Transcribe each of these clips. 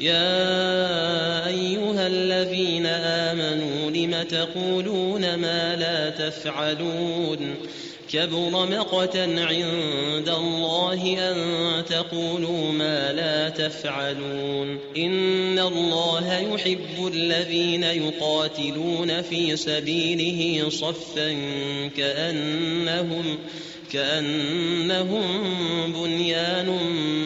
يا أيها الذين آمنوا لم تقولون ما لا تفعلون كبر مقتا عند الله أن تقولوا ما لا تفعلون إن الله يحب الذين يقاتلون في سبيله صفا كأنهم كأنهم بنيان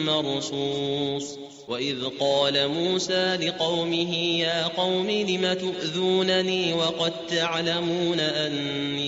مرصوص. وإذ قال موسى لقومه يا قوم لم تؤذونني وقد تعلمون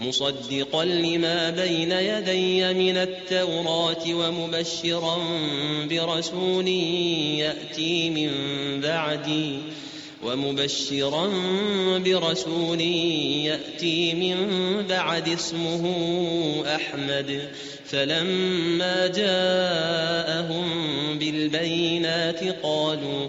مصدقا لما بين يدي من التوراة ومبشرا برسول يأتي من بعدي ومبشرا برسول يأتي من بعد اسمه أحمد فلما جاءهم بالبينات قالوا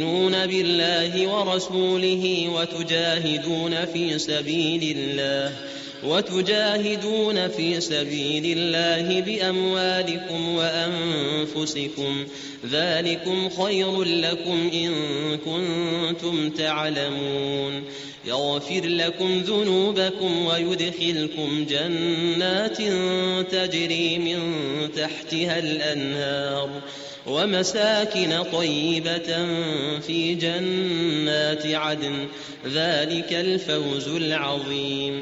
تؤمنون بالله ورسوله وتجاهدون في سبيل الله. وتجاهدون في سبيل الله بأموالكم وأنفسكم. ذلكم خير لكم إن كنتم تعلمون. يغفر لكم ذنوبكم ويدخلكم جنات تجري من تحتها الأنهار. ومساكن طيبة في جنات عدن. ذلك الفوز العظيم.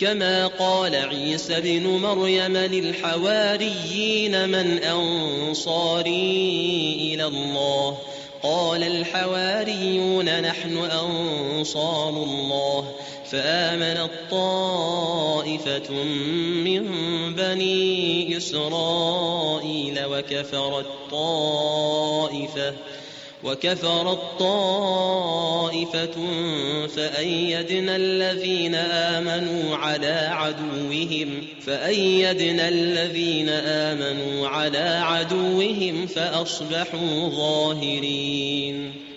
كما قال عيسى ابن مريم للحواريين من أنصاري إلى الله. قال الحواريون نحن أنصار الله. فآمنت طائفة من بني إسرائيل وكفرت طائفة وكفرت طائفة فأيدنا الذين آمنوا على عدوهم فأيدنا الذين آمنوا على عدوهم فأصبحوا ظاهرين.